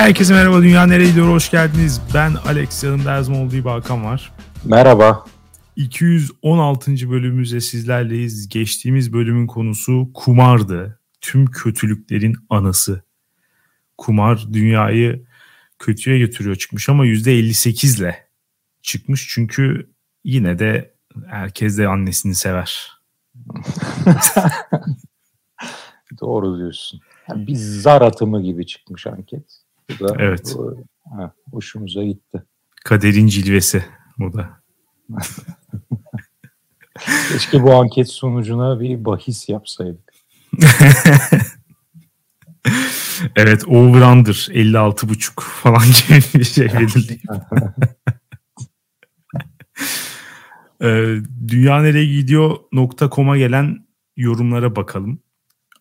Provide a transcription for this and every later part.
Herkese merhaba. Dünya nereye gidiyor? Hoş geldiniz. Ben Alex. Yanımda her zaman olduğu Hakan var. Merhaba. 216. bölümümüzde sizlerleyiz. Geçtiğimiz bölümün konusu kumardı. Tüm kötülüklerin anası. Kumar dünyayı kötüye götürüyor çıkmış ama %58 ile çıkmış. Çünkü yine de herkes de annesini sever. Doğru diyorsun. Yani bir zar atımı gibi çıkmış anket. Bu da Evet. bu- ha, hoşumuza gitti. Kaderin cilvesi bu da. Keşke bu anket sonucuna bir bahis yapsaydık. Evet over under 56,5 falan gibi bir şey belirleyip. Ee, Dünya nereye gidiyor.com'a gelen yorumlara bakalım.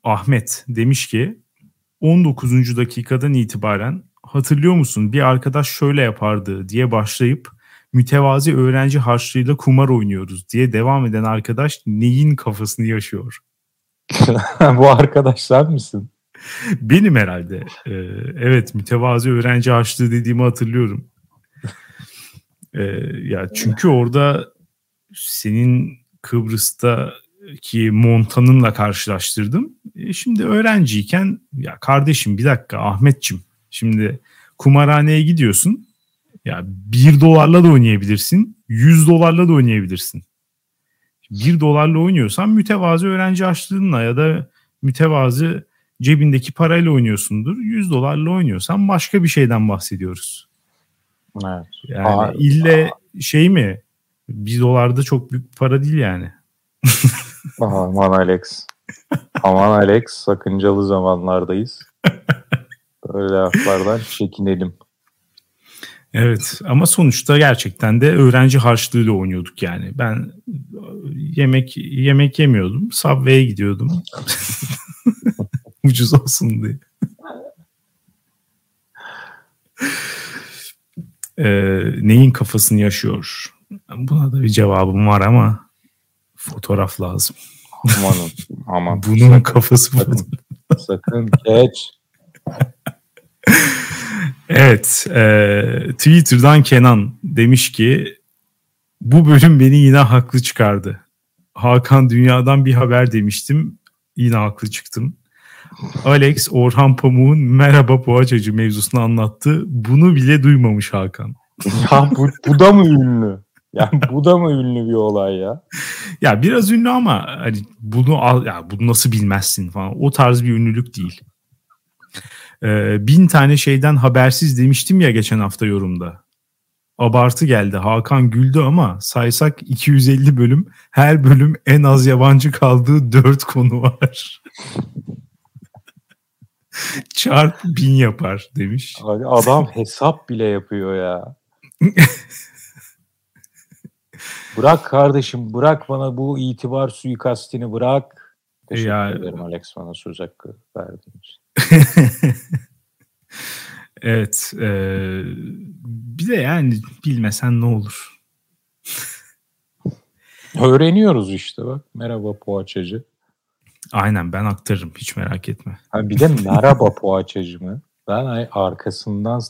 Ahmet demiş ki 19. dakikadan itibaren hatırlıyor musun bir arkadaş şöyle yapardı diye başlayıp mütevazi öğrenci harçlığıyla kumar oynuyoruz diye devam eden arkadaş neyin kafasını yaşıyor? bu arkadaş sen misin? Benim herhalde. Ee, evet mütevazi öğrenci harçlığı dediğimi hatırlıyorum. Ee, ya çünkü orada senin Kıbrıs'taki montanınla karşılaştırdım. E, şimdi öğrenciyken ya kardeşim bir dakika Ahmetçim şimdi kumarhaneye gidiyorsun. Ya 1 dolarla da oynayabilirsin. 100 dolarla da oynayabilirsin. 1 dolarla oynuyorsan mütevazi öğrenci harçlığınla ya da mütevazi cebindeki parayla oynuyorsundur. 100 dolarla oynuyorsan başka bir şeyden bahsediyoruz. Evet. Yani Aa, ille şey mi? 1 dolarda çok büyük para değil yani. Aman Alex. Aman Alex sakıncalı zamanlardayız. Böyle laflardan çekinelim. Evet ama sonuçta gerçekten de öğrenci harçlığıyla oynuyorduk yani. Ben yemek yemek yemiyordum. Subway'e gidiyordum. Ucuz olsun diye. Ee, neyin kafasını yaşıyor? Buna da bir cevabım var ama fotoğraf lazım. Aman aman. Bunun sakın, kafası bu. sakın, sakın geç. Evet, e, Twitter'dan Kenan demiş ki bu bölüm beni yine haklı çıkardı. Hakan Dünya'dan bir haber demiştim. Yine haklı çıktım. Alex Orhan Pamuk'un merhaba poğaçacı mevzusunu anlattı. Bunu bile duymamış Hakan. Ya bu, bu da mı ünlü? Yani bu da mı ünlü bir olay ya? Ya biraz ünlü ama hani bunu al, ya bunu nasıl bilmezsin falan. O tarz bir ünlülük değil. Ee, bin tane şeyden habersiz demiştim ya geçen hafta yorumda. Abartı geldi. Hakan güldü ama saysak 250 bölüm. Her bölüm en az yabancı kaldığı 4 konu var. Çarp bin yapar demiş. Abi Adam hesap bile yapıyor ya. bırak kardeşim bırak bana bu itibar suikastini bırak. Teşekkür Ya- ederim Alex bana söz hakkı verdiğin için. evet. e, bir de yani bilmesen ne olur. Öğreniyoruz işte bak. Merhaba poğaçacı. Aynen ben aktarırım hiç merak etme. Ha, bir de merhaba poğaçacı mı? Ben arkasından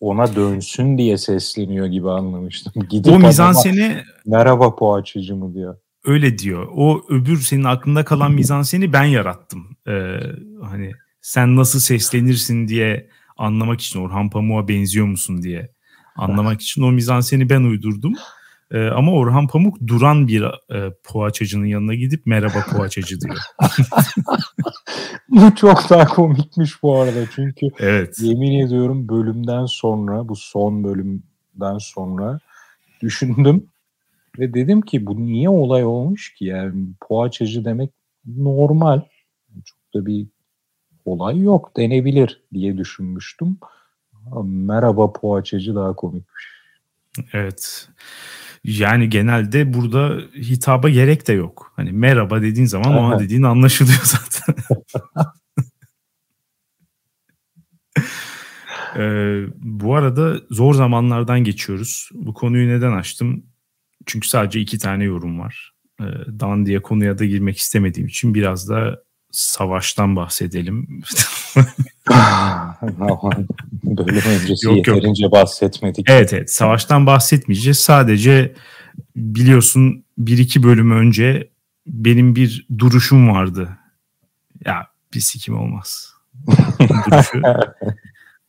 ona dönsün diye sesleniyor gibi anlamıştım. Gidip O mizanseni merhaba poğaçacı mı diyor. öyle diyor. O öbür senin aklında kalan mizanseni ben yarattım. Ee, hani sen nasıl seslenirsin diye anlamak için Orhan Pamuk'a benziyor musun diye anlamak için o mizanseni ben uydurdum. Ee, ama Orhan Pamuk duran bir e, poğaçacının yanına gidip merhaba poğaçacı diyor. Bu çok daha komikmiş bu arada çünkü Evet. Yemin ediyorum bölümden sonra bu son bölümden sonra düşündüm ve dedim ki bu niye olay olmuş ki yani poğaçacı demek normal çok da bir olay yok denebilir diye düşünmüştüm. Merhaba poğaçacı daha komikmiş. Evet. Yani genelde burada hitaba gerek de yok. Hani merhaba dediğin zaman ona dediğin anlaşılıyor zaten. Ee, bu arada zor zamanlardan geçiyoruz. Bu konuyu neden açtım? Çünkü sadece iki tane yorum var. Ee, Dan diye konuya da girmek istemediğim için biraz da savaştan bahsedelim. Bölüm öncesi yok, yeterince yok. bahsetmedik. Evet evet savaştan bahsetmeyeceğiz. Sadece biliyorsun bir iki bölüm önce benim bir duruşum vardı. Ya bir sikim olmaz.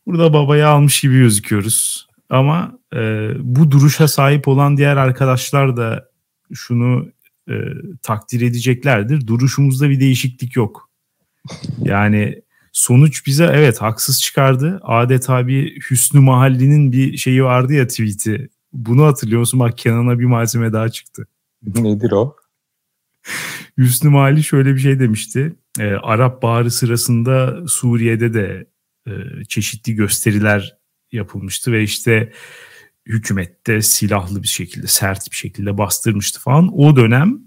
Burada babayı almış gibi gözüküyoruz. Ama e, bu duruşa sahip olan diğer arkadaşlar da şunu e, takdir edeceklerdir. Duruşumuzda bir değişiklik yok. Yani sonuç bize evet haksız çıkardı. Adeta bir Hüsnü Mahalli'nin bir şeyi vardı ya tweet'i. Bunu hatırlıyor musun? Bak Kenan'a bir malzeme daha çıktı. Nedir o? Hüsnü Mahalli şöyle bir şey demişti. E, Arap Baharı sırasında Suriye'de de e, çeşitli gösteriler yapılmıştı ve işte hükümette silahlı bir şekilde, sert bir şekilde bastırmıştı falan. O dönem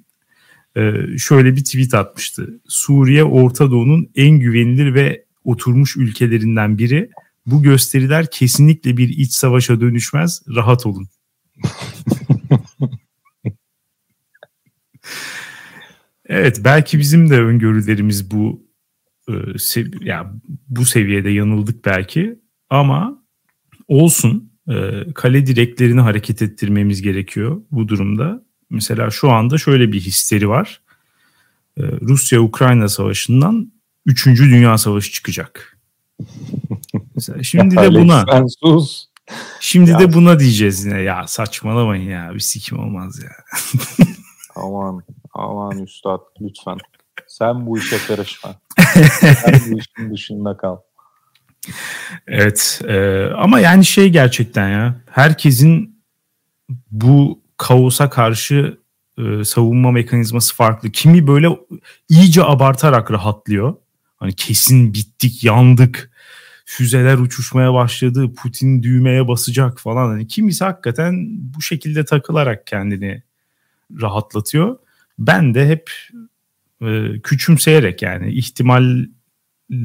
e, şöyle bir tweet atmıştı. Suriye Orta Doğu'nun en güvenilir ve oturmuş ülkelerinden biri. Bu gösteriler kesinlikle bir iç savaşa dönüşmez. Rahat olun. evet belki bizim de öngörülerimiz bu e, yani bu seviyede yanıldık belki ama olsun kale direklerini hareket ettirmemiz gerekiyor bu durumda. Mesela şu anda şöyle bir histeri var. E, Rusya-Ukrayna savaşından 3. Dünya Savaşı çıkacak. Mesela şimdi de buna Şimdi ya. de buna diyeceğiz yine ya saçmalamayın ya bir sikim olmaz ya. aman aman üstad lütfen. Sen bu işe karışma. Sen bu işin dışında kal. Evet e, ama yani şey gerçekten ya herkesin bu kaosa karşı e, savunma mekanizması farklı. Kimi böyle iyice abartarak rahatlıyor. Hani kesin bittik, yandık. Füzeler uçuşmaya başladı. Putin düğmeye basacak falan. Hani kimisi hakikaten bu şekilde takılarak kendini rahatlatıyor. Ben de hep e, küçümseyerek yani ihtimal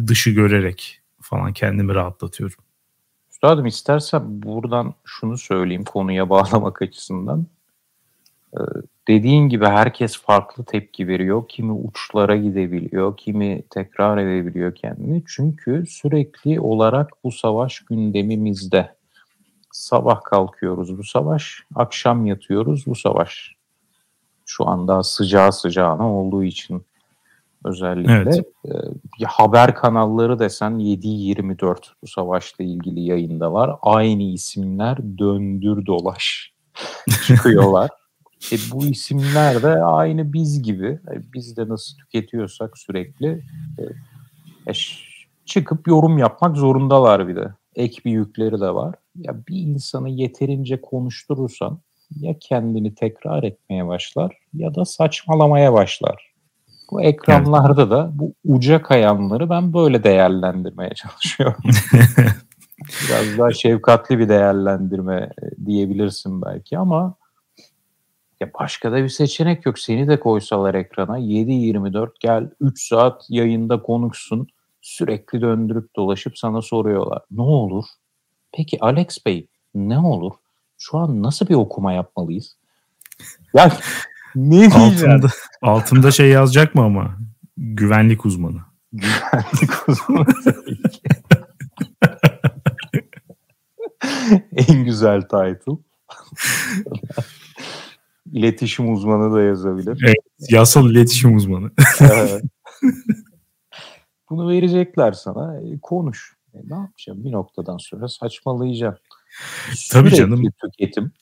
dışı görerek falan kendimi rahatlatıyorum. Üstadım istersen buradan şunu söyleyeyim konuya bağlamak açısından. Ee, dediğin gibi herkes farklı tepki veriyor. Kimi uçlara gidebiliyor, kimi tekrar edebiliyor kendini. Çünkü sürekli olarak bu savaş gündemimizde. Sabah kalkıyoruz bu savaş, akşam yatıyoruz bu savaş. Şu anda sıcağı sıcağına olduğu için özellikle. Evet. E, haber kanalları desen 7-24 bu savaşla ilgili yayında var. Aynı isimler döndür dolaş çıkıyorlar. e, bu isimler de aynı biz gibi. E, biz de nasıl tüketiyorsak sürekli e, e, çıkıp yorum yapmak zorundalar bir de. Ek bir yükleri de var. Ya bir insanı yeterince konuşturursan ya kendini tekrar etmeye başlar ya da saçmalamaya başlar. Bu ekranlarda evet. da bu uca kayanları ben böyle değerlendirmeye çalışıyorum. Biraz daha şefkatli bir değerlendirme e, diyebilirsin belki ama ya başka da bir seçenek yok. Seni de koysalar ekrana 7-24 gel 3 saat yayında konuksun. Sürekli döndürüp dolaşıp sana soruyorlar. Ne olur? Peki Alex Bey ne olur? Şu an nasıl bir okuma yapmalıyız? Ya ne diyeceğim? Altında, altında şey yazacak mı ama? Güvenlik uzmanı. Güvenlik uzmanı en güzel title. İletişim uzmanı da yazabilir. Evet, yasal iletişim uzmanı. evet. Bunu verecekler sana. E, konuş. E, ne yapacağım? Bir noktadan sonra saçmalayacağım. Tabii canım. tüketim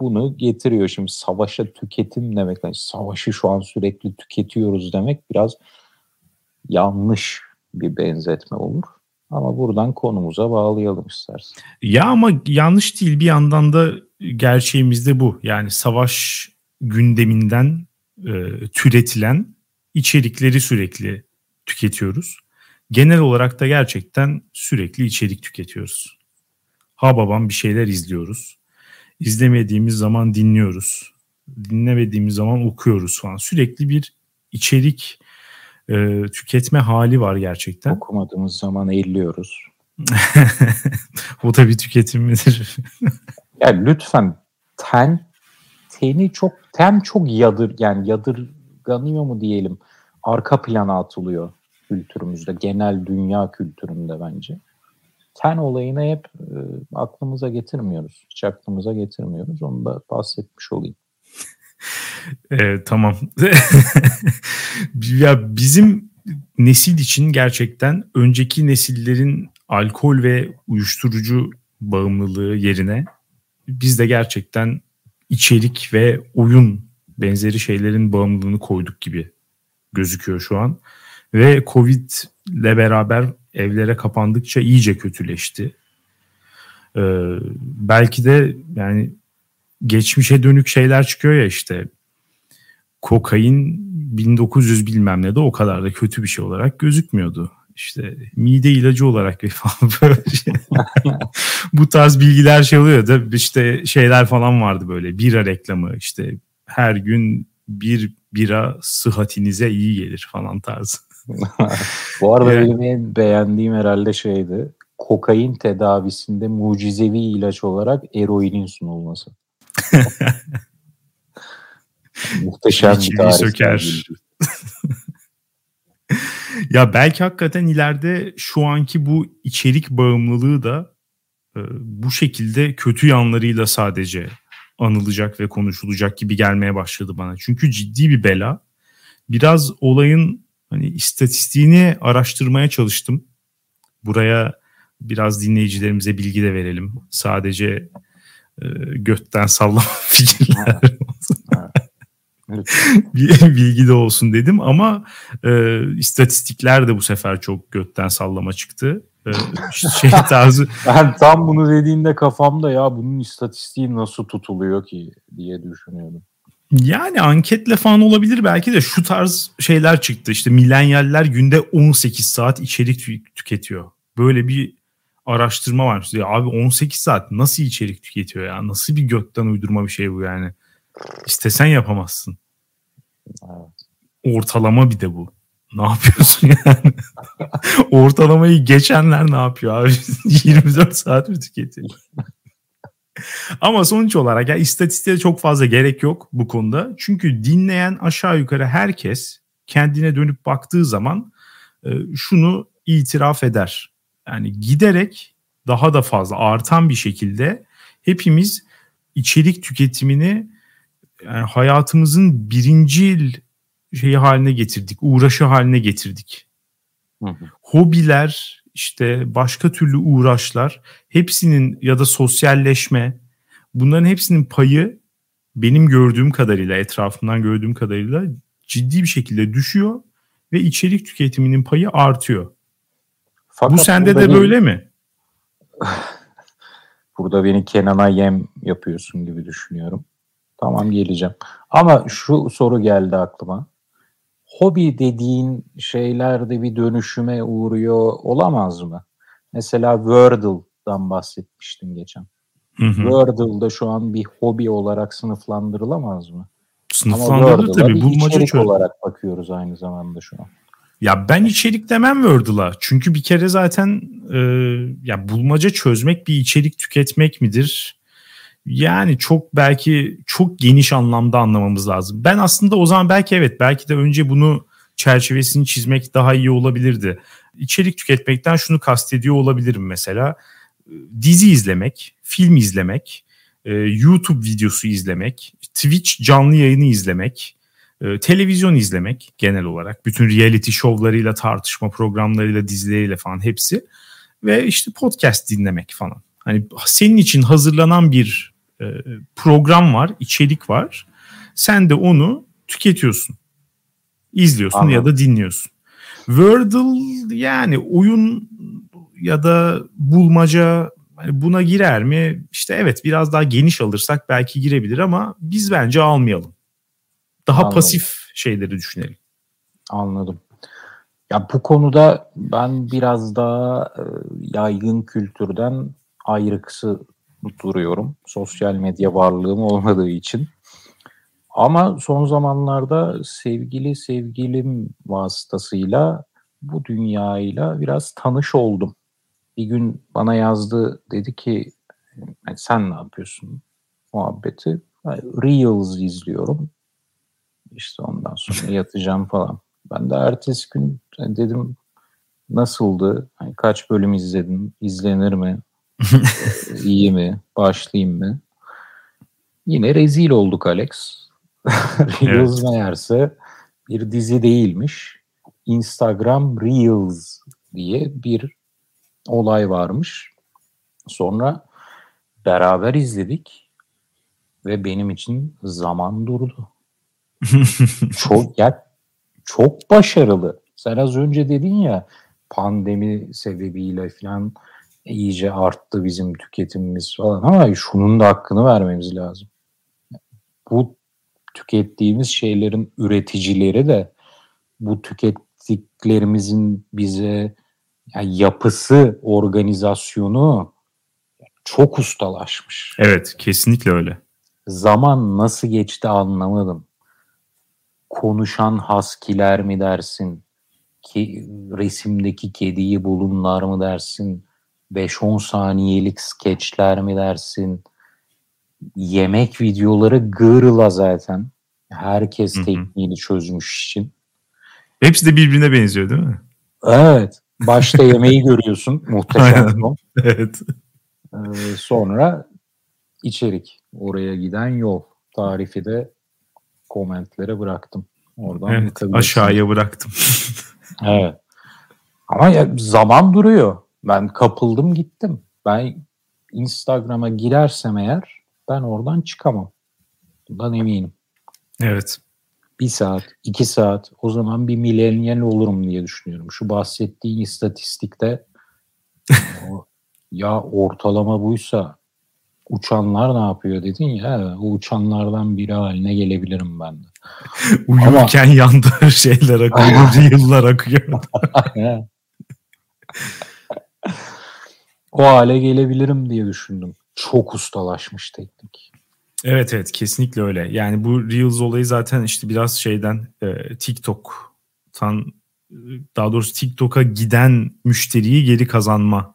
bunu getiriyor. Şimdi savaşa tüketim demek, yani savaşı şu an sürekli tüketiyoruz demek biraz yanlış bir benzetme olur. Ama buradan konumuza bağlayalım istersen. Ya ama yanlış değil bir yandan da gerçeğimiz de bu. Yani savaş gündeminden e, türetilen içerikleri sürekli tüketiyoruz. Genel olarak da gerçekten sürekli içerik tüketiyoruz. Ha babam bir şeyler izliyoruz izlemediğimiz zaman dinliyoruz. Dinlemediğimiz zaman okuyoruz falan. Sürekli bir içerik e, tüketme hali var gerçekten. Okumadığımız zaman elliyoruz. o da bir tüketim midir? ya lütfen ten teni çok ten çok yadır yani yadırganıyor mu diyelim arka plana atılıyor kültürümüzde, genel dünya kültüründe bence. Ten olayını hep e, aklımıza getirmiyoruz. Hiç aklımıza getirmiyoruz. Onu da bahsetmiş olayım. e, tamam. ya bizim nesil için gerçekten önceki nesillerin alkol ve uyuşturucu bağımlılığı yerine biz de gerçekten içerik ve oyun benzeri şeylerin bağımlılığını koyduk gibi gözüküyor şu an. Ve Covid ile beraber evlere kapandıkça iyice kötüleşti. Ee, belki de yani geçmişe dönük şeyler çıkıyor ya işte kokain 1900 bilmem ne de o kadar da kötü bir şey olarak gözükmüyordu. İşte mide ilacı olarak bir falan böyle şey. Bu tarz bilgiler şey oluyor da işte şeyler falan vardı böyle bira reklamı işte her gün bir bira sıhhatinize iyi gelir falan tarzı. Bu arada yani, benim en beğendiğim herhalde şeydi. Kokain tedavisinde mucizevi ilaç olarak eroinin sunulması. Muhteşem bir tarih. söker. ya belki hakikaten ileride şu anki bu içerik bağımlılığı da e, bu şekilde kötü yanlarıyla sadece anılacak ve konuşulacak gibi gelmeye başladı bana. Çünkü ciddi bir bela. Biraz olayın hani istatistiğini araştırmaya çalıştım. Buraya biraz dinleyicilerimize bilgi de verelim. Sadece e, götten sallama fikirler. bilgi de olsun dedim ama e, istatistikler de bu sefer çok götten sallama çıktı. E, şey tarzı. ben tam bunu dediğinde kafamda ya bunun istatistiği nasıl tutuluyor ki diye düşünüyordum. Yani anketle falan olabilir belki de şu tarz şeyler çıktı. İşte milenyaller günde 18 saat içerik tüketiyor. Böyle bir araştırma var. Ya abi 18 saat nasıl içerik tüketiyor ya? Nasıl bir gökten uydurma bir şey bu yani? İstesen yapamazsın. Ortalama bir de bu. Ne yapıyorsun yani? Ortalamayı geçenler ne yapıyor abi? 24 saat mi tüketiyor? Ama sonuç olarak ya istatistiğe çok fazla gerek yok bu konuda. Çünkü dinleyen aşağı yukarı herkes kendine dönüp baktığı zaman e, şunu itiraf eder. Yani giderek daha da fazla artan bir şekilde hepimiz içerik tüketimini yani hayatımızın birincil şeyi haline getirdik, uğraşı haline getirdik. Hı hı. Hobiler, işte başka türlü uğraşlar, hepsinin ya da sosyalleşme, bunların hepsinin payı benim gördüğüm kadarıyla, etrafımdan gördüğüm kadarıyla ciddi bir şekilde düşüyor ve içerik tüketiminin payı artıyor. Fakat Bu sende de böyle mi? Burada beni Kenan'a yem yapıyorsun gibi düşünüyorum. Tamam geleceğim. Ama şu soru geldi aklıma. Hobi dediğin şeylerde bir dönüşüme uğruyor olamaz mı? Mesela Wordle'dan bahsetmiştin geçen. Hı şu an bir hobi olarak sınıflandırılamaz mı? Sınıflandırılır tabii. Bulmaca içerik olarak bakıyoruz aynı zamanda şu an. Ya ben içerik demem Wordle'a. Çünkü bir kere zaten e, ya bulmaca çözmek bir içerik tüketmek midir? Yani çok belki çok geniş anlamda anlamamız lazım. Ben aslında o zaman belki evet belki de önce bunu çerçevesini çizmek daha iyi olabilirdi. İçerik tüketmekten şunu kastediyor olabilirim mesela. Dizi izlemek, film izlemek, e, YouTube videosu izlemek, Twitch canlı yayını izlemek, e, televizyon izlemek genel olarak. Bütün reality şovlarıyla, tartışma programlarıyla, dizileriyle falan hepsi. Ve işte podcast dinlemek falan. Hani senin için hazırlanan bir program var, içerik var. Sen de onu tüketiyorsun. İzliyorsun Anladım. ya da dinliyorsun. Wordle yani oyun ya da bulmaca hani buna girer mi? İşte evet biraz daha geniş alırsak belki girebilir ama biz bence almayalım. Daha Anladım. pasif şeyleri düşünelim. Anladım. Ya bu konuda ben biraz daha e, yaygın kültürden ayrıksı duruyorum. Sosyal medya varlığım olmadığı için. Ama son zamanlarda sevgili sevgilim vasıtasıyla bu dünyayla biraz tanış oldum. Bir gün bana yazdı dedi ki sen ne yapıyorsun muhabbeti. Reels izliyorum. İşte ondan sonra yatacağım falan. Ben de ertesi gün dedim nasıldı? Hani kaç bölüm izledin? İzlenir mi? İyi mi? Başlayayım mı? Yine rezil olduk Alex. Reels evet. meğerse bir dizi değilmiş. Instagram Reels diye bir olay varmış. Sonra beraber izledik ve benim için zaman durdu. çok ya çok başarılı. Sen az önce dedin ya pandemi sebebiyle falan iyice arttı bizim tüketimimiz falan ama şunun da hakkını vermemiz lazım. Bu tükettiğimiz şeylerin üreticileri de bu tükettiklerimizin bize yani yapısı, organizasyonu çok ustalaşmış. Evet, kesinlikle öyle. Zaman nasıl geçti anlamadım. Konuşan haskiler mi dersin? Ki resimdeki kediyi bulunlar mı dersin? 5-10 saniyelik skeçler mi dersin? Yemek videoları gırla zaten. Herkes tekniğini çözmüş için. Hepsi de birbirine benziyor değil mi? Evet. Başta yemeği görüyorsun. Muhteşem. evet. Ee, sonra içerik. Oraya giden yol. Tarifi de komentlere bıraktım. Oradan evet, aşağıya bıraktım. evet. Ama ya, zaman duruyor. Ben kapıldım gittim. Ben Instagram'a girersem eğer ben oradan çıkamam. Bundan eminim. Evet. Bir saat, iki saat o zaman bir milenyal olurum diye düşünüyorum. Şu bahsettiğin istatistikte ya ortalama buysa uçanlar ne yapıyor dedin ya o uçanlardan biri haline gelebilirim ben de. Uyurken Ama... yanda şeyler akıyor, yıllar akıyor. O hale gelebilirim diye düşündüm. Çok ustalaşmış teknik. Evet evet kesinlikle öyle. Yani bu Reels olayı zaten işte biraz şeyden e, TikTok'tan daha doğrusu TikTok'a giden müşteriyi geri kazanma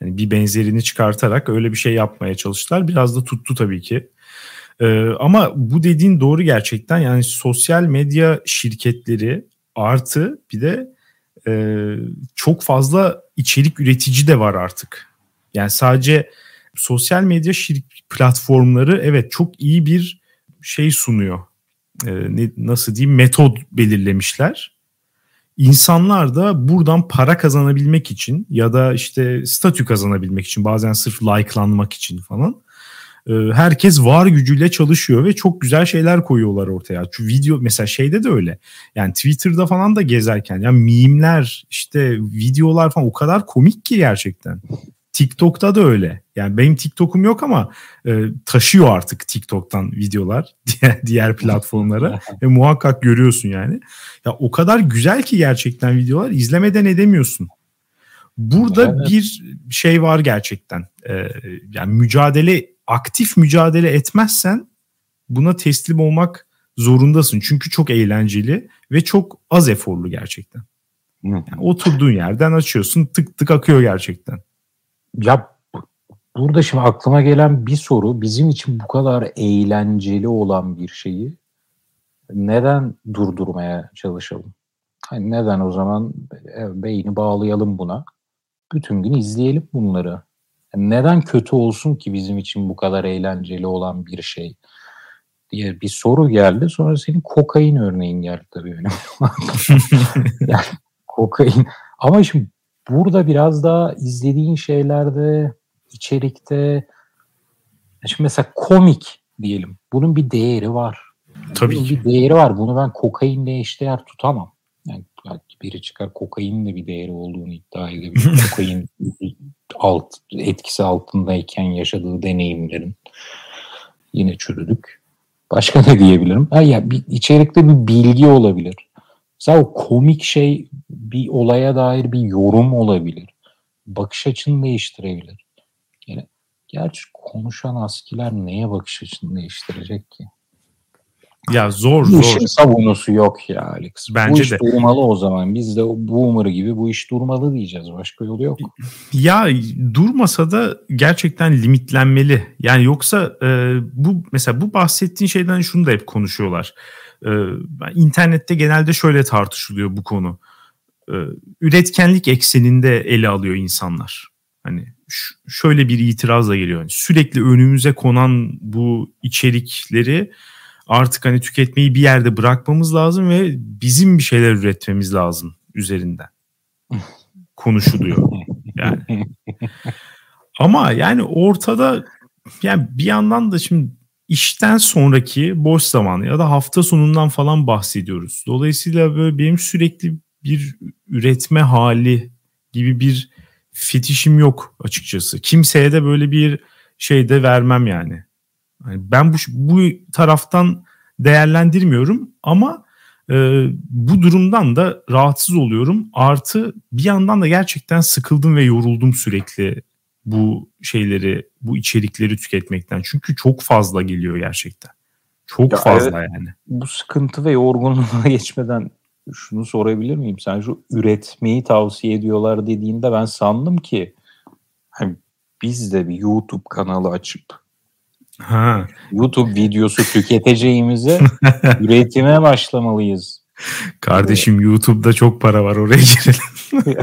yani bir benzerini çıkartarak öyle bir şey yapmaya çalıştılar. Biraz da tuttu tabii ki. Ee, ama bu dediğin doğru gerçekten yani sosyal medya şirketleri artı bir de e, çok fazla içerik üretici de var artık. Yani sadece sosyal medya şirk platformları evet çok iyi bir şey sunuyor. Ee, ne, nasıl diyeyim metod belirlemişler. İnsanlar da buradan para kazanabilmek için ya da işte statü kazanabilmek için bazen sırf likelanmak için falan e, herkes var gücüyle çalışıyor ve çok güzel şeyler koyuyorlar ortaya. Şu video mesela şeyde de öyle. Yani Twitter'da falan da gezerken ya mimler işte videolar falan o kadar komik ki gerçekten. TikTok'ta da öyle. Yani benim TikTok'um yok ama e, taşıyor artık TikTok'tan videolar diğer, diğer platformlara ve muhakkak görüyorsun yani. Ya o kadar güzel ki gerçekten videolar izlemeden edemiyorsun. Burada evet. bir şey var gerçekten. E, yani mücadele aktif mücadele etmezsen buna teslim olmak zorundasın. Çünkü çok eğlenceli ve çok az eforlu gerçekten. Yani oturduğun yerden açıyorsun tık tık akıyor gerçekten. Ya burada şimdi aklıma gelen bir soru bizim için bu kadar eğlenceli olan bir şeyi neden durdurmaya çalışalım? Hani neden o zaman beyni bağlayalım buna? Bütün gün izleyelim bunları. Yani neden kötü olsun ki bizim için bu kadar eğlenceli olan bir şey? diye bir soru geldi. Sonra senin kokain örneğin geldi tabii benim. yani kokain. Ama şimdi burada biraz daha izlediğin şeylerde, içerikte şimdi mesela komik diyelim. Bunun bir değeri var. Tabii Bunun ki. bir değeri var. Bunu ben kokainle eşdeğer tutamam. Yani biri çıkar kokainin de bir değeri olduğunu iddia edebilir. Kokain alt, etkisi altındayken yaşadığı deneyimlerin yine çürüdük. Başka ne diyebilirim? Ha ya bir içerikte bir bilgi olabilir. Mesela o komik şey bir olaya dair bir yorum olabilir. Bakış açını değiştirebilir. Yani, gerçi konuşan askiler neye bakış açını değiştirecek ki? Ya zor Bu zor. işin savunusu yok ya Alex. Bence bu iş de. durmalı o zaman. Biz de boomer gibi bu iş durmalı diyeceğiz. Başka yolu yok. Ya durmasa da gerçekten limitlenmeli. Yani yoksa e, bu mesela bu bahsettiğin şeyden şunu da hep konuşuyorlar. E, internette genelde şöyle tartışılıyor bu konu. E, üretkenlik ekseninde ele alıyor insanlar. Hani şöyle bir itirazla geliyor. Yani sürekli önümüze konan bu içerikleri artık hani tüketmeyi bir yerde bırakmamız lazım ve bizim bir şeyler üretmemiz lazım üzerinden konuşuluyor. Yani. Ama yani ortada yani bir yandan da şimdi işten sonraki boş zaman ya da hafta sonundan falan bahsediyoruz. Dolayısıyla böyle benim sürekli bir üretme hali gibi bir fetişim yok açıkçası. Kimseye de böyle bir şey de vermem yani. yani ben bu bu taraftan değerlendirmiyorum ama e, bu durumdan da rahatsız oluyorum. Artı bir yandan da gerçekten sıkıldım ve yoruldum sürekli bu şeyleri, bu içerikleri tüketmekten. Çünkü çok fazla geliyor gerçekten. Çok Ya fazla yani. Bu sıkıntı ve yorgunluğa geçmeden şunu sorabilir miyim? Sen şu üretmeyi tavsiye ediyorlar dediğinde ben sandım ki hani biz de bir YouTube kanalı açıp Ha. YouTube videosu tüketeceğimize üretime başlamalıyız. Kardeşim YouTube'da çok para var oraya girelim.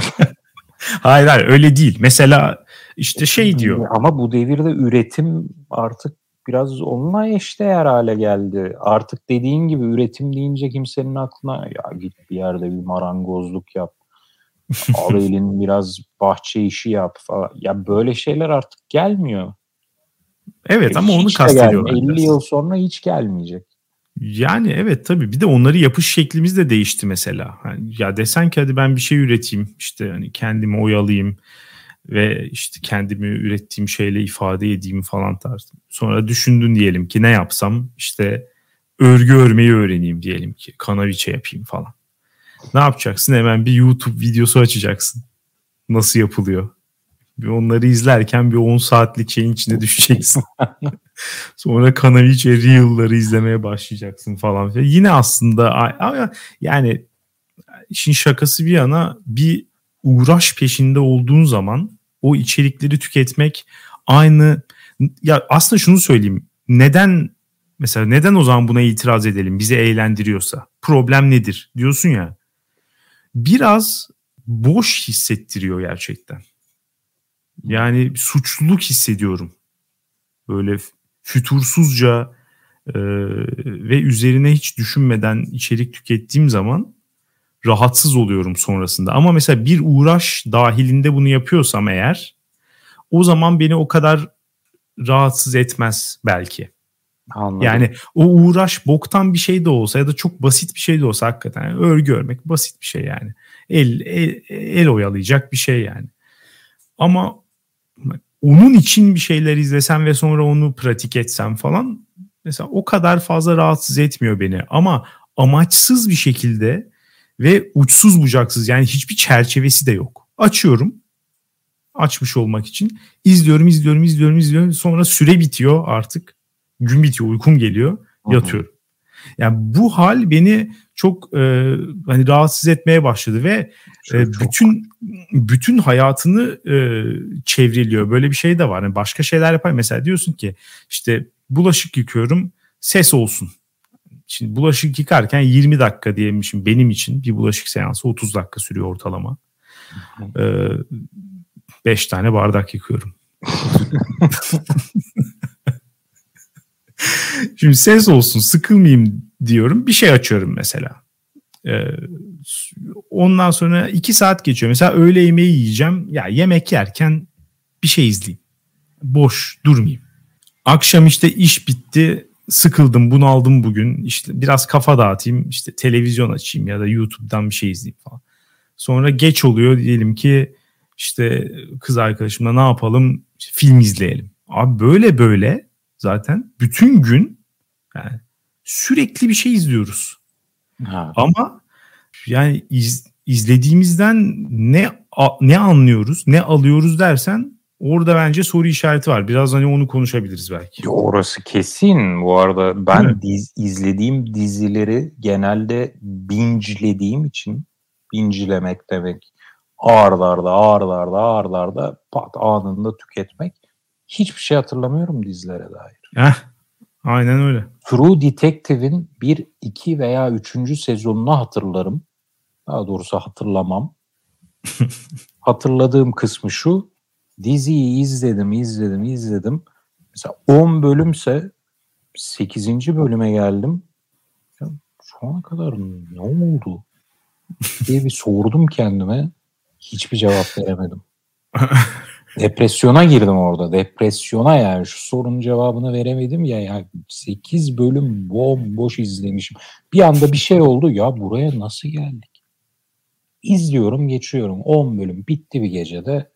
hayır hayır öyle değil. Mesela işte şey diyor. Ama bu devirde üretim artık biraz onunla eşdeğer hale geldi. Artık dediğin gibi üretim deyince kimsenin aklına ya git bir yerde bir marangozluk yap. Al elin biraz bahçe işi yap falan. Ya böyle şeyler artık gelmiyor. Evet ama onu kastediyorlar. gelmiyor. 50 biraz. yıl sonra hiç gelmeyecek. Yani evet tabii bir de onları yapış şeklimiz de değişti mesela. Hani ya desen ki hadi ben bir şey üreteyim işte hani kendimi oyalayayım ve işte kendimi ürettiğim şeyle ifade edeyim falan tarzı. Sonra düşündün diyelim ki ne yapsam işte örgü örmeyi öğreneyim diyelim ki kanaviçe yapayım falan. Ne yapacaksın? Hemen bir YouTube videosu açacaksın. Nasıl yapılıyor? Bir onları izlerken bir 10 saatlik şeyin içine düşeceksin. Sonra Kanaviçe Reel'ları izlemeye başlayacaksın falan. filan. Yine aslında yani işin şakası bir yana bir uğraş peşinde olduğun zaman o içerikleri tüketmek aynı ya aslında şunu söyleyeyim. Neden mesela neden o zaman buna itiraz edelim? Bizi eğlendiriyorsa. Problem nedir? Diyorsun ya. Biraz boş hissettiriyor gerçekten. Yani suçluluk hissediyorum. Böyle fütursuzca e, ve üzerine hiç düşünmeden içerik tükettiğim zaman rahatsız oluyorum sonrasında. Ama mesela bir uğraş dahilinde bunu yapıyorsam eğer o zaman beni o kadar rahatsız etmez belki. Anladım. Yani o uğraş boktan bir şey de olsa ya da çok basit bir şey de olsa hakikaten yani örgü örmek basit bir şey yani. El, el, el oyalayacak bir şey yani. Ama onun için bir şeyler izlesem ve sonra onu pratik etsem falan mesela o kadar fazla rahatsız etmiyor beni. Ama amaçsız bir şekilde ve uçsuz bucaksız yani hiçbir çerçevesi de yok. Açıyorum açmış olmak için izliyorum izliyorum izliyorum izliyorum sonra süre bitiyor artık gün bitiyor uykum geliyor yatıyorum. Yani bu hal beni çok e, hani rahatsız etmeye başladı ve e, Çok- bütün bütün hayatını e, çevriliyor. Böyle bir şey de var. Yani başka şeyler yapar. Mesela diyorsun ki işte bulaşık yıkıyorum ses olsun. Şimdi bulaşık yıkarken 20 dakika diyemişim benim için bir bulaşık seansı 30 dakika sürüyor ortalama. 5 tane bardak yıkıyorum. Şimdi ses olsun sıkılmayayım diyorum bir şey açıyorum mesela. Ee, ondan sonra iki saat geçiyor. Mesela öğle yemeği yiyeceğim. Ya yemek yerken bir şey izleyeyim. Boş durmayayım. Akşam işte iş bitti. Sıkıldım bunu aldım bugün. İşte biraz kafa dağıtayım. işte televizyon açayım ya da YouTube'dan bir şey izleyeyim falan. Sonra geç oluyor diyelim ki işte kız arkadaşımla ne yapalım? İşte film izleyelim. Abi böyle böyle zaten bütün gün yani sürekli bir şey izliyoruz. Ha. Ama yani iz, izlediğimizden ne ne anlıyoruz, ne alıyoruz dersen Orada bence soru işareti var. Biraz hani onu konuşabiliriz belki. Orası kesin. Bu arada ben diz, izlediğim dizileri genelde bingelediğim için bingilemek demek ağırlarda ağırlarda ağırlarda pat anında tüketmek hiçbir şey hatırlamıyorum dizilere dair. Heh, aynen öyle. True Detective'in bir, iki veya üçüncü sezonunu hatırlarım. Daha doğrusu hatırlamam. Hatırladığım kısmı şu. Diziyi izledim, izledim, izledim. Mesela 10 bölümse 8. bölüme geldim. Ya şu ana kadar ne oldu? diye bir sordum kendime. Hiçbir cevap veremedim. Depresyona girdim orada. Depresyona yani. Şu sorunun cevabını veremedim ya. ya 8 bölüm bomboş izlemişim. Bir anda bir şey oldu. Ya buraya nasıl geldik? İzliyorum geçiyorum. 10 bölüm bitti bir gecede.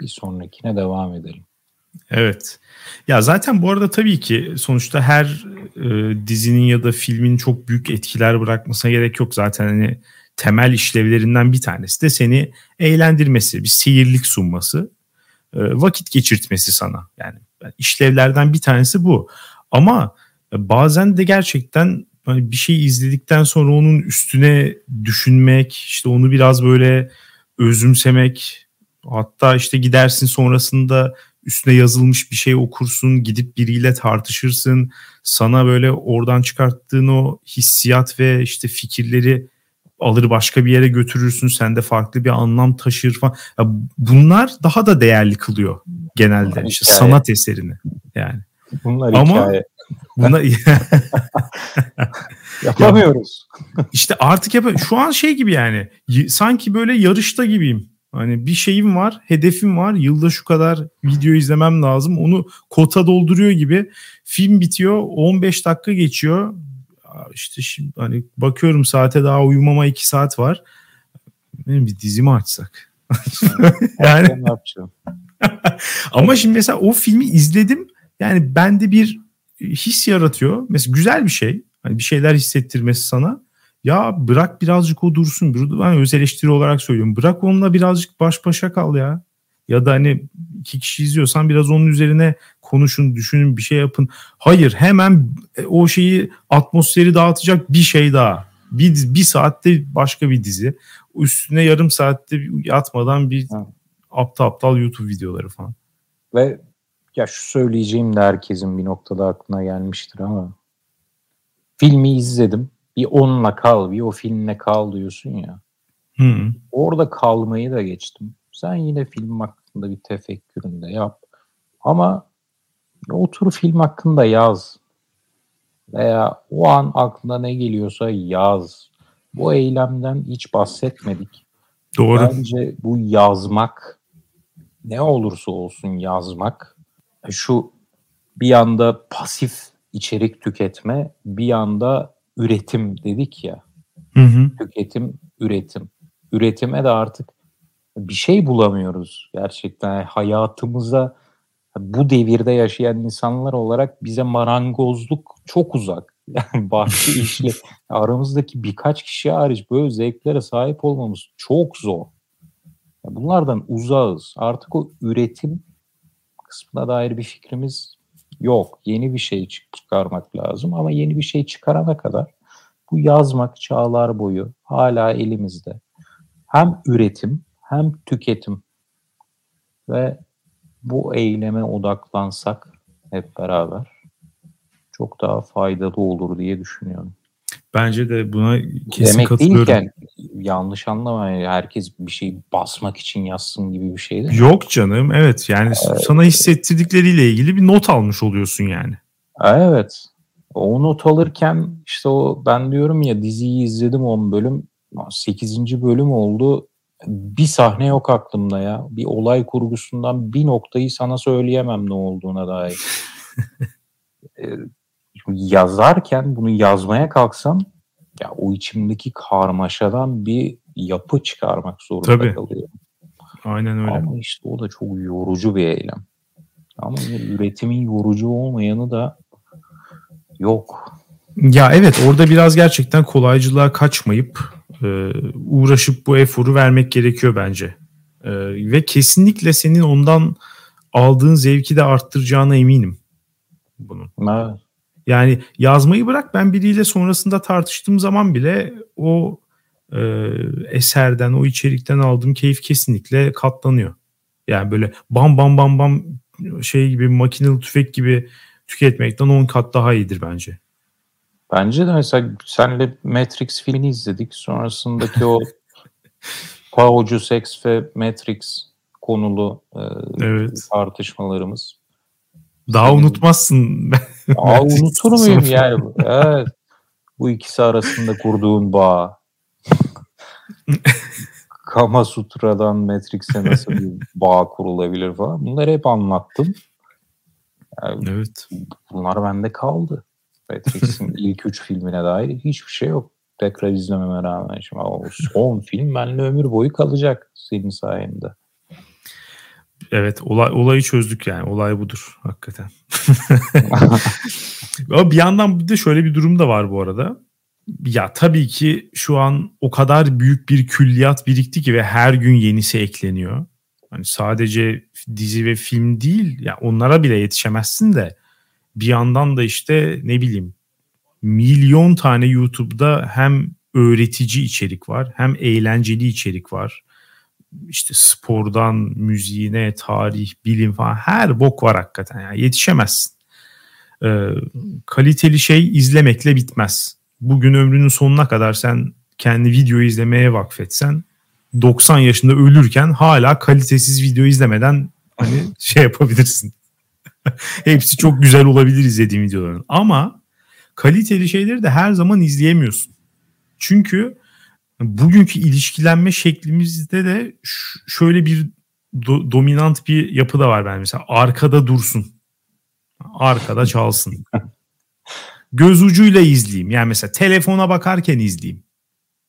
Bir sonrakine devam edelim. Evet. Ya zaten bu arada tabii ki sonuçta her e, dizinin ya da filmin çok büyük etkiler bırakmasına gerek yok. Zaten hani temel işlevlerinden bir tanesi de seni eğlendirmesi, bir seyirlik sunması, e, vakit geçirtmesi sana. Yani işlevlerden bir tanesi bu. Ama bazen de gerçekten hani bir şey izledikten sonra onun üstüne düşünmek, işte onu biraz böyle özümsemek, hatta işte gidersin sonrasında üstüne yazılmış bir şey okursun, gidip biriyle tartışırsın. Sana böyle oradan çıkarttığın o hissiyat ve işte fikirleri alır başka bir yere götürürsün. Sende farklı bir anlam taşır falan. Ya bunlar daha da değerli kılıyor genelde bunlar işte hikaye. sanat eserini yani. Bunlar Ama hikaye. Buna yapamıyoruz. İşte artık yap şu an şey gibi yani sanki böyle yarışta gibiyim. Hani bir şeyim var, hedefim var. Yılda şu kadar video izlemem lazım. Onu kota dolduruyor gibi. Film bitiyor, 15 dakika geçiyor işte şimdi hani bakıyorum saate daha uyumama iki saat var. Benim bir dizimi açsak. yani ne yapacağım? Ama şimdi mesela o filmi izledim. Yani bende bir his yaratıyor. Mesela güzel bir şey. Hani bir şeyler hissettirmesi sana. Ya bırak birazcık o dursun. Ben öz eleştiri olarak söylüyorum. Bırak onunla birazcık baş başa kal ya. Ya da hani iki kişi izliyorsan biraz onun üzerine konuşun, düşünün, bir şey yapın. Hayır hemen e, o şeyi atmosferi dağıtacak bir şey daha. Bir, bir saatte başka bir dizi. Üstüne yarım saatte yatmadan bir ha. aptal aptal YouTube videoları falan. Ve ya şu söyleyeceğim de herkesin bir noktada aklına gelmiştir ama filmi izledim. Bir onunla kal, bir o filmle kal diyorsun ya. Hı. Orada kalmayı da geçtim. Sen yine film hakkında bir tefekküründe yap. Ama otur film hakkında yaz. Veya o an aklına ne geliyorsa yaz. Bu eylemden hiç bahsetmedik. Doğru. Bence bu yazmak ne olursa olsun yazmak şu bir yanda pasif içerik tüketme bir yanda üretim dedik ya. Hı hı. Tüketim, üretim. Üretime de artık bir şey bulamıyoruz gerçekten. hayatımıza bu devirde yaşayan insanlar olarak bize marangozluk çok uzak. Yani bahçe işle aramızdaki birkaç kişi hariç böyle zevklere sahip olmamız çok zor. Bunlardan uzağız. Artık o üretim kısmına dair bir fikrimiz yok. Yeni bir şey çıkarmak lazım ama yeni bir şey çıkarana kadar bu yazmak çağlar boyu hala elimizde. Hem üretim hem tüketim ve bu eyleme odaklansak hep beraber çok daha faydalı olur diye düşünüyorum. Bence de buna kesin Demek katılıyorum. Değilken, yanlış anlama herkes bir şey basmak için yazsın gibi bir şey değil Yok canım evet yani evet. sana hissettirdikleriyle ilgili bir not almış oluyorsun yani. Evet. O not alırken işte o ben diyorum ya diziyi izledim 10 bölüm 8. bölüm oldu bir sahne yok aklımda ya. Bir olay kurgusundan bir noktayı sana söyleyemem ne olduğuna dair. Yazarken bunu yazmaya kalksam ya o içimdeki karmaşadan bir yapı çıkarmak zorunda Tabii. kalıyorum. Aynen öyle. Ama işte o da çok yorucu bir eylem. Ama üretimin yorucu olmayanı da yok. Ya evet orada biraz gerçekten kolaycılığa kaçmayıp e, uğraşıp bu eforu vermek gerekiyor bence. Ee, ve kesinlikle senin ondan aldığın zevki de arttıracağına eminim bunun. Evet. Yani yazmayı bırak ben biriyle sonrasında tartıştığım zaman bile o e, eserden, o içerikten aldığım keyif kesinlikle katlanıyor. Yani böyle bam bam bam bam şey gibi makineli tüfek gibi tüketmekten 10 kat daha iyidir bence. Bence de mesela senle Matrix filmi izledik. Sonrasındaki o Paucu Seks ve Matrix konulu e, evet. tartışmalarımız. Daha unutmazsın. Daha unutur muyum yani? Evet. Bu ikisi arasında kurduğun bağ. Kama Sutra'dan Matrix'e nasıl bir bağ kurulabilir falan. Bunları hep anlattım. Yani evet. Bunlar bende kaldı. Matrix'in ilk üç filmine dair hiçbir şey yok. Tekrar izlememe rağmen. Şimdi o son film benimle ömür boyu kalacak senin sayende. Evet olay, olayı çözdük yani. Olay budur hakikaten. Ama bir yandan bir de şöyle bir durum da var bu arada. Ya tabii ki şu an o kadar büyük bir külliyat birikti ki ve her gün yenisi ekleniyor. Hani sadece dizi ve film değil ya onlara bile yetişemezsin de bir yandan da işte ne bileyim milyon tane YouTube'da hem öğretici içerik var hem eğlenceli içerik var. İşte spordan müziğine, tarih, bilim falan her bok var hakikaten. Yani yetişemezsin. Ee, kaliteli şey izlemekle bitmez. Bugün ömrünün sonuna kadar sen kendi video izlemeye vakfetsen 90 yaşında ölürken hala kalitesiz video izlemeden hani şey yapabilirsin. Hepsi çok güzel olabilir izlediğim videoların. Ama kaliteli şeyleri de her zaman izleyemiyorsun. Çünkü bugünkü ilişkilenme şeklimizde de şöyle bir do- dominant bir yapı da var ben mesela arkada dursun. Arkada çalsın. Göz ucuyla izleyeyim. Yani mesela telefona bakarken izleyeyim.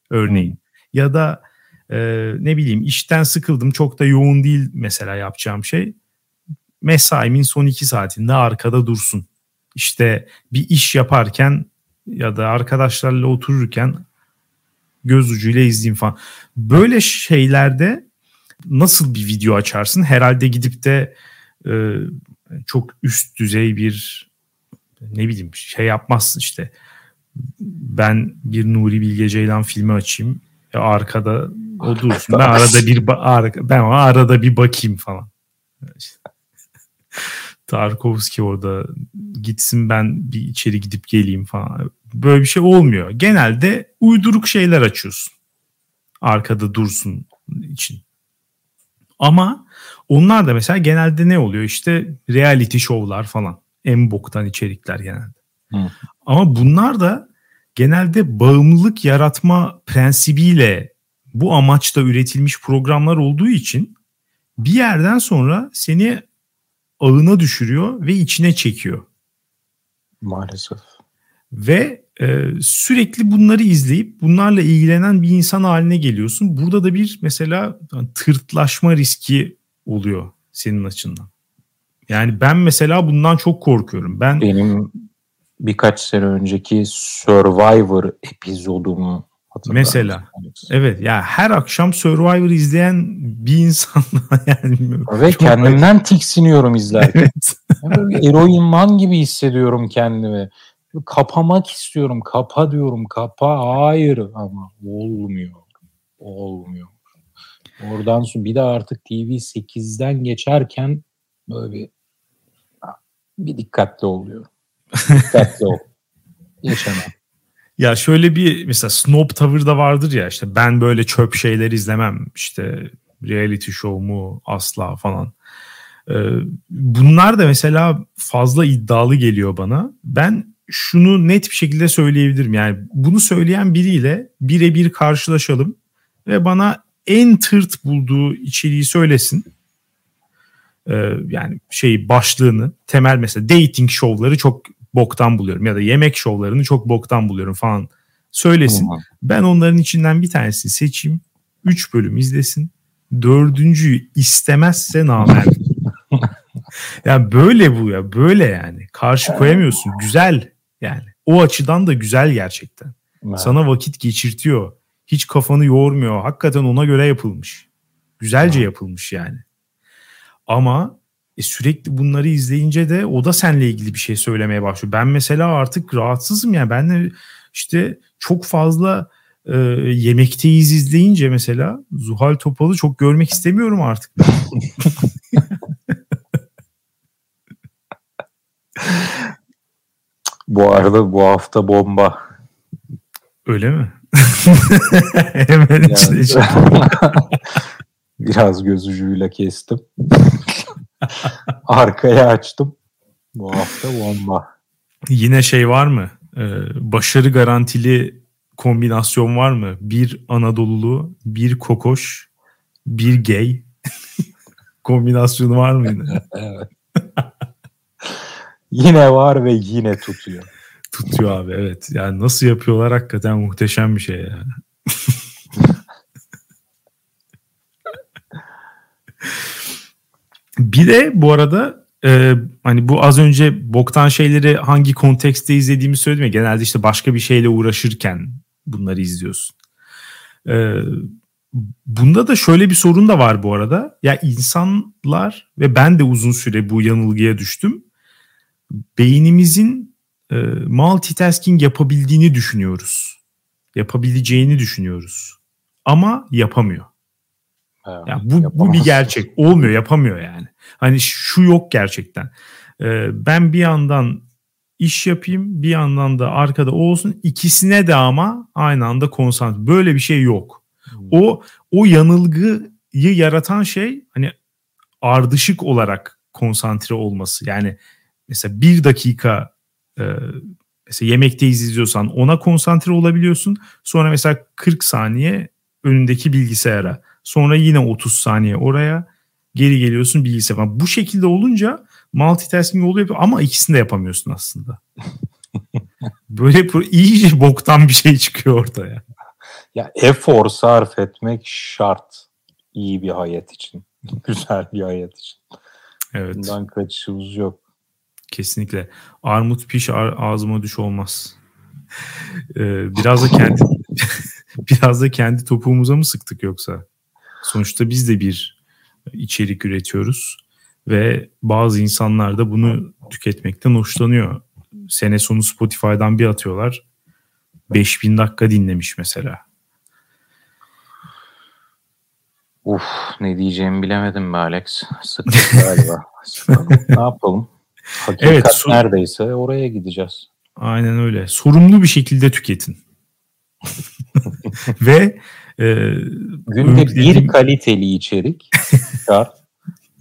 Örneğin. Ya da e, ne bileyim işten sıkıldım çok da yoğun değil mesela yapacağım şey. Mesaimin son iki saatinde arkada dursun. İşte bir iş yaparken ya da arkadaşlarla otururken göz ucuyla izleyeyim falan. Böyle şeylerde nasıl bir video açarsın? Herhalde gidip de e, çok üst düzey bir ne bileyim şey yapmazsın işte. Ben bir Nuri Bilge Ceylan filmi açayım. Ya arkada o dursun. Ben arada bir ben arada bir bakayım falan. Tarkovski orada gitsin ben bir içeri gidip geleyim falan. Böyle bir şey olmuyor. Genelde uyduruk şeyler açıyorsun. Arkada dursun için. Ama onlar da mesela genelde ne oluyor? İşte reality show'lar falan. En boktan içerikler genelde. Hı. Ama bunlar da genelde bağımlılık yaratma prensibiyle bu amaçla üretilmiş programlar olduğu için bir yerden sonra seni ağına düşürüyor ve içine çekiyor. Maalesef. Ve e, sürekli bunları izleyip bunlarla ilgilenen bir insan haline geliyorsun. Burada da bir mesela tırtlaşma riski oluyor senin açından. Yani ben mesela bundan çok korkuyorum. Ben benim birkaç sene önceki Survivor epizodumu Mesela. Evet ya her akşam Survivor izleyen bir insan yani. Ve kendimden tiksiniyorum izlerken. Evet. Böyle eroin man gibi hissediyorum kendimi. Kapamak istiyorum. Kapa diyorum. Kapa. Hayır ama olmuyor. Olmuyor. Oradan sonra bir de artık TV 8'den geçerken böyle bir, bir dikkatli oluyorum. Dikkatli ol. Geçemem. Ya şöyle bir mesela snob tavır da vardır ya işte ben böyle çöp şeyler izlemem işte reality show mu asla falan. Ee, bunlar da mesela fazla iddialı geliyor bana. Ben şunu net bir şekilde söyleyebilirim yani bunu söyleyen biriyle birebir karşılaşalım ve bana en tırt bulduğu içeriği söylesin. Ee, yani şey başlığını temel mesela dating şovları çok boktan buluyorum ya da yemek şovlarını çok boktan buluyorum falan söylesin. Tamam. Ben onların içinden bir tanesini seçeyim. Üç bölüm izlesin. Dördüncüyü istemezse namert. yani böyle bu ya böyle yani. Karşı koyamıyorsun. Güzel yani. O açıdan da güzel gerçekten. Evet. Sana vakit geçirtiyor. Hiç kafanı yormuyor. Hakikaten ona göre yapılmış. Güzelce yapılmış yani. Ama e, sürekli bunları izleyince de o da seninle ilgili bir şey söylemeye başlıyor. Ben mesela artık rahatsızım yani. Ben de işte çok fazla e, yemekteyiz izleyince mesela Zuhal Topal'ı çok görmek istemiyorum artık. bu arada bu hafta bomba. Öyle mi? Hemen yani, içine Biraz göz ucuyla kestim. Arkaya açtım. Bu hafta bomba. Yine şey var mı? Ee, başarı garantili kombinasyon var mı? Bir Anadolulu, bir kokoş, bir gay kombinasyonu var mı yine? evet. Yine var ve yine tutuyor. Tutuyor abi evet. Yani nasıl yapıyorlar hakikaten muhteşem bir şey yani. bir de bu arada e, hani bu az önce boktan şeyleri hangi kontekste izlediğimi söyledim ya genelde işte başka bir şeyle uğraşırken bunları izliyorsun. E, bunda da şöyle bir sorun da var bu arada. Ya insanlar ve ben de uzun süre bu yanılgıya düştüm. Beynimizin e, multitasking yapabildiğini düşünüyoruz. Yapabileceğini düşünüyoruz. Ama yapamıyor. Evet, yani bu, bu bir gerçek. Olmuyor, yapamıyor yani. Hani şu yok gerçekten. Ee, ben bir yandan iş yapayım, bir yandan da arkada o olsun. İkisine de ama aynı anda konsantre. Böyle bir şey yok. Hmm. O o yanılgıyı yaratan şey hani ardışık olarak konsantre olması. Yani mesela bir dakika e, mesela yemekteyiz izliyorsan ona konsantre olabiliyorsun. Sonra mesela 40 saniye önündeki bilgisayara. Sonra yine 30 saniye oraya. Geri geliyorsun bilgisayara. Bu şekilde olunca multitasking oluyor ama ikisini de yapamıyorsun aslında. Böyle iyice boktan bir şey çıkıyor ortaya. Ya efor sarf etmek şart iyi bir hayat için. Güzel bir hayat için. Evet. Bundan kaçışımız yok. Kesinlikle. Armut piş ağzıma düş olmaz. Ee, biraz da kendi biraz da kendi topuğumuza mı sıktık yoksa? Sonuçta biz de bir içerik üretiyoruz ve bazı insanlar da bunu tüketmekten hoşlanıyor. Sene sonu Spotify'dan bir atıyorlar. 5000 dakika dinlemiş mesela. Uf ne diyeceğimi bilemedim be Alex. Sıkıntı galiba. ne yapalım? Hakikat evet, so- neredeyse oraya gideceğiz. Aynen öyle. Sorumlu bir şekilde tüketin. Ve e, günde bir kaliteli içerik şart.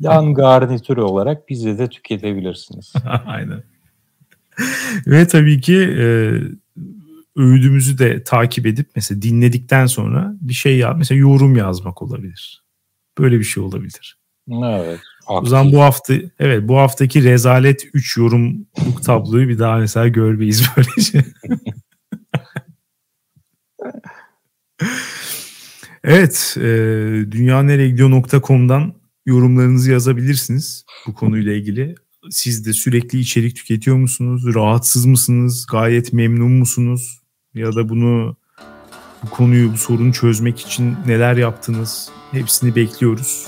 Yan garnitür olarak bizi de tüketebilirsiniz. Aynen. Ve tabii ki e, öğüdümüzü de takip edip mesela dinledikten sonra bir şey yap mesela yorum yazmak olabilir. Böyle bir şey olabilir. Evet. O zaman bu hafta evet bu haftaki rezalet 3 yorumluk tabloyu bir daha mesela görmeyiz böylece. evet, e, dünyaneregidiyor.com'dan yorumlarınızı yazabilirsiniz bu konuyla ilgili. Siz de sürekli içerik tüketiyor musunuz? Rahatsız mısınız? Gayet memnun musunuz? Ya da bunu bu konuyu, bu sorunu çözmek için neler yaptınız? Hepsini bekliyoruz.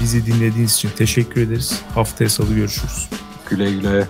Bizi dinlediğiniz için teşekkür ederiz. Haftaya salı görüşürüz. Güle güle.